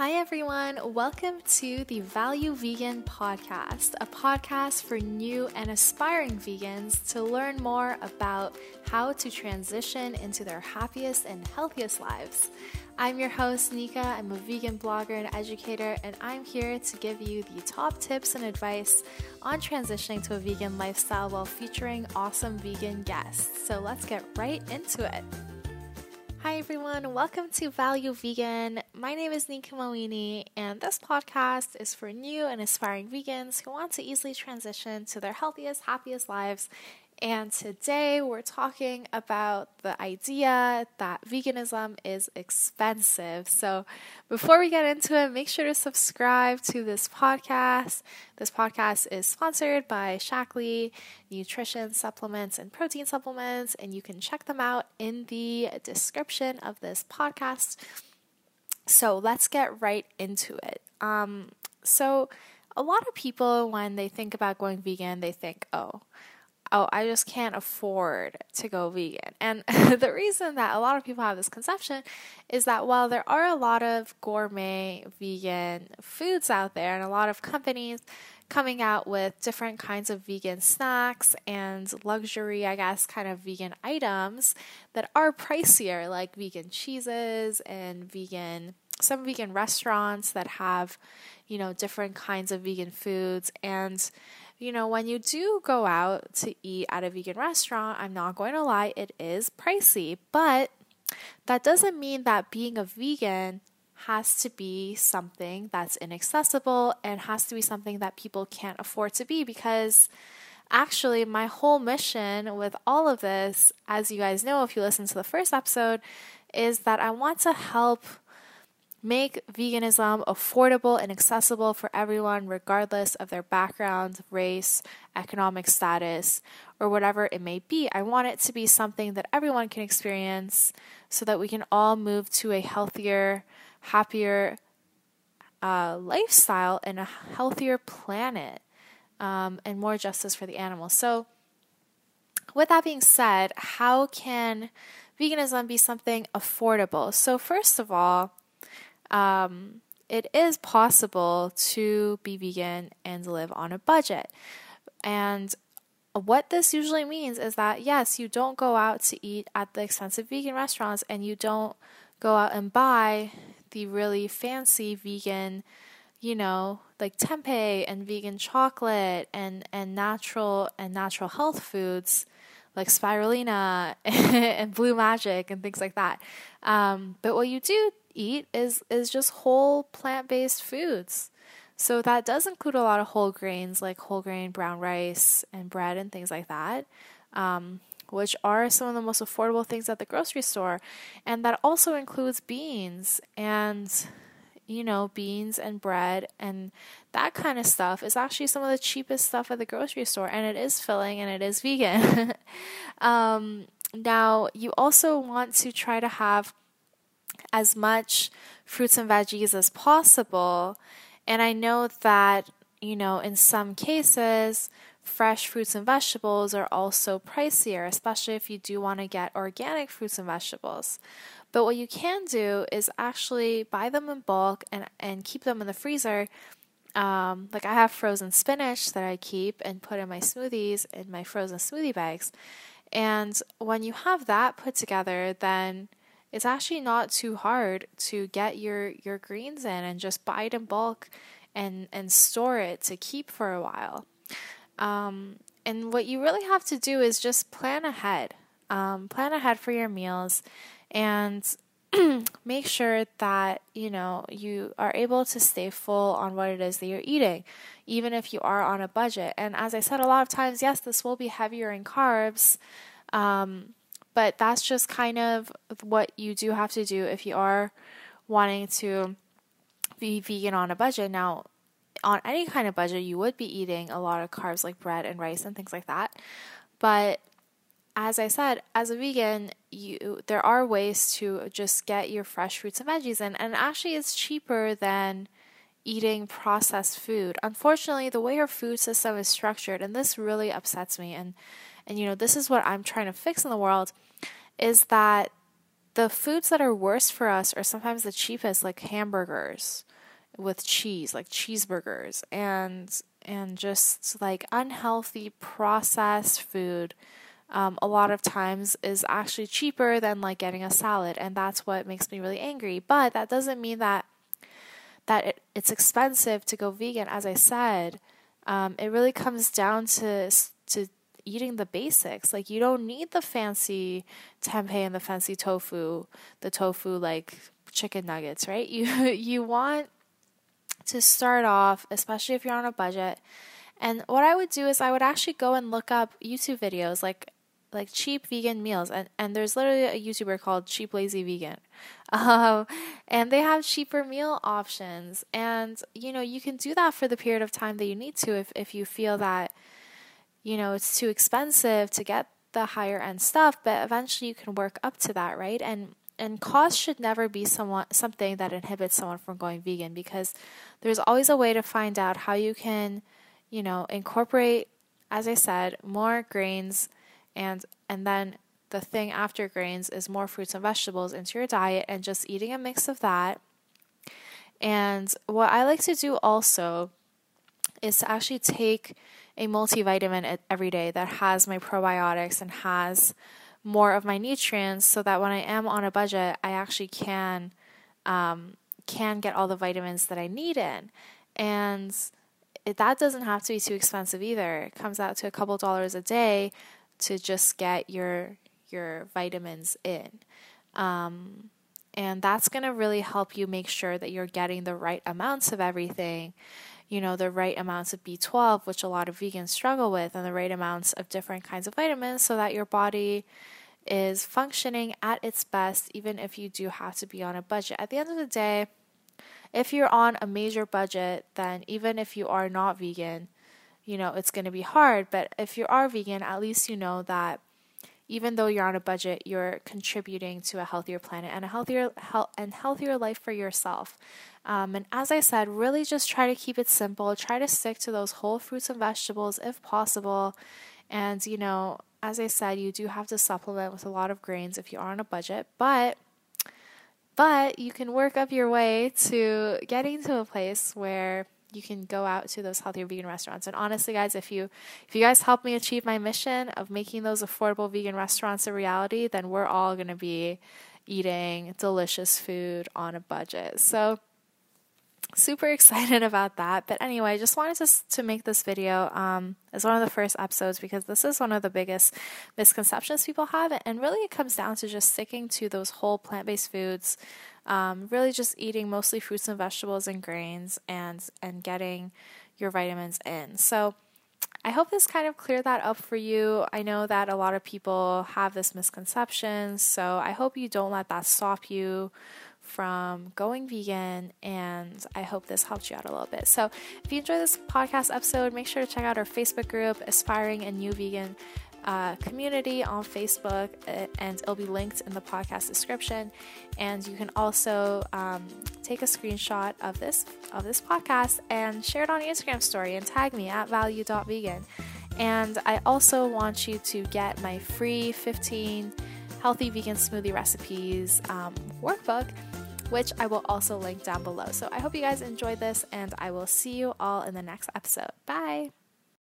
Hi, everyone. Welcome to the Value Vegan Podcast, a podcast for new and aspiring vegans to learn more about how to transition into their happiest and healthiest lives. I'm your host, Nika. I'm a vegan blogger and educator, and I'm here to give you the top tips and advice on transitioning to a vegan lifestyle while featuring awesome vegan guests. So let's get right into it. Hi, everyone. Welcome to Value Vegan. My name is Nika Mawini, and this podcast is for new and aspiring vegans who want to easily transition to their healthiest, happiest lives and today we're talking about the idea that veganism is expensive. So, before we get into it, make sure to subscribe to this podcast. This podcast is sponsored by Shaklee Nutrition Supplements and Protein Supplements, and you can check them out in the description of this podcast. So, let's get right into it. Um, so, a lot of people, when they think about going vegan, they think, oh, oh, I just can't afford to go vegan. And the reason that a lot of people have this conception is that while there are a lot of gourmet vegan foods out there and a lot of companies coming out with different kinds of vegan snacks and luxury, I guess, kind of vegan items that are pricier, like vegan cheeses and vegan some vegan restaurants that have, you know, different kinds of vegan foods. And you know, when you do go out to eat at a vegan restaurant, I'm not going to lie, it is pricey, but that doesn't mean that being a vegan has to be something that's inaccessible and has to be something that people can't afford to be because actually my whole mission with all of this as you guys know if you listen to the first episode is that I want to help make veganism affordable and accessible for everyone, regardless of their background, race, economic status, or whatever it may be. I want it to be something that everyone can experience so that we can all move to a healthier, happier uh, lifestyle and a healthier planet um, and more justice for the animals. So, with that being said, how can veganism be something affordable? So, first of all, um, it is possible to be vegan and live on a budget. And what this usually means is that, yes, you don't go out to eat at the expensive vegan restaurants and you don't go out and buy the really fancy vegan, you know, like tempeh and vegan chocolate and, and natural and natural health foods like spirulina and Blue Majik and things like that. Um, but what you do eat is is just whole plant-based foods. So that does include a lot of whole grains like whole grain brown rice and bread and things like that. Um, which are some of the most affordable things at the grocery store. And that also includes beans and, you know, beans and bread and that kind of stuff is actually some of the cheapest stuff at the grocery store. And it is filling and it is vegan. um, now, you also want to try to have as much fruits and veggies as possible. And I know that, you know, in some cases, fresh fruits and vegetables are also pricier, especially if you do want to get organic fruits and vegetables. But what you can do is actually buy them in bulk and, and keep them in the freezer. Um, like I have frozen spinach that I keep and put in my smoothies in my frozen smoothie bags. And when you have that put together, then it's actually not too hard to get your your greens in and just buy it in bulk and and store it to keep for a while. Um, and what you really have to do is just plan ahead. Um, plan ahead for your meals and make sure that you know you are able to stay full on what it is that you're eating even if you are on a budget and as i said a lot of times yes this will be heavier in carbs um, but that's just kind of what you do have to do if you are wanting to be vegan on a budget. Now, on any kind of budget, you would be eating a lot of carbs like bread and rice and things like that. But as I said, as a vegan, you there are ways to just get your fresh fruits and veggies in, and actually, it's cheaper than eating processed food. Unfortunately, the way our food system is structured, and this really upsets me, and and you know, this is what I'm trying to fix in the world is that the foods that are worst for us are sometimes the cheapest, like hamburgers with cheese, like cheeseburgers, and and just like unhealthy processed food. Um, a lot of times is actually cheaper than like getting a salad, and that's what makes me really angry. But that doesn't mean that that it, it's expensive to go vegan. As I said, um, it really comes down to to eating the basics. Like you don't need the fancy tempeh and the fancy tofu, the tofu like chicken nuggets, right? You you want to start off, especially if you're on a budget. And what I would do is I would actually go and look up YouTube videos like like cheap vegan meals and, and there's literally a YouTuber called Cheap Lazy Vegan. Um, and they have cheaper meal options and you know you can do that for the period of time that you need to if, if you feel that you know, it's too expensive to get the higher end stuff, but eventually you can work up to that, right? And and cost should never be someone something that inhibits someone from going vegan because there's always a way to find out how you can, you know, incorporate as I said, more grains and and then the thing after grains is more fruits and vegetables into your diet and just eating a mix of that. And what I like to do also is to actually take a multivitamin every day that has my probiotics and has more of my nutrients so that when I am on a budget, I actually can um, can get all the vitamins that I need in. And it, that doesn't have to be too expensive either. It comes out to a couple dollars a day to just get your your vitamins in. Um, and that's going to really help you make sure that you're getting the right amounts of everything you know, the right amounts of B12, which a lot of vegans struggle with, and the right amounts of different kinds of vitamins so that your body is functioning at its best, even if you do have to be on a budget. At the end of the day, if you're on a major budget, then even if you are not vegan, you know, it's going to be hard. But if you are vegan, at least you know that even though you're on a budget, you're contributing to a healthier planet and a healthier health and healthier life for yourself. Um, and as I said, really just try to keep it simple. Try to stick to those whole fruits and vegetables if possible. And, you know, as I said, you do have to supplement with a lot of grains if you are on a budget, but but you can work up your way to getting to a place where you can go out to those healthier vegan restaurants. And honestly, guys, if you if you guys help me achieve my mission of making those affordable vegan restaurants a reality, then we're all going to be eating delicious food on a budget. So super excited about that. But anyway, I just wanted to, to make this video um, as one of the first episodes because this is one of the biggest misconceptions people have. And really, it comes down to just sticking to those whole plant based foods, um, really just eating mostly fruits and vegetables and grains and, and getting your vitamins in. So, I hope this kind of cleared that up for you. I know that a lot of people have this misconception, so I hope you don't let that stop you from going vegan, and I hope this helped you out a little bit. So, if you enjoyed this podcast episode, make sure to check out our Facebook group, Aspiring and New Vegan uh, Community on Facebook, and it'll be linked in the podcast description. And you can also um, take a screenshot of this of this podcast and share it on Instagram story and tag me at value.vegan. And I also want you to get my free 15 healthy vegan smoothie recipes um, workbook which I will also link down below. So I hope you guys enjoyed this, and I will see you all in the next episode. Bye.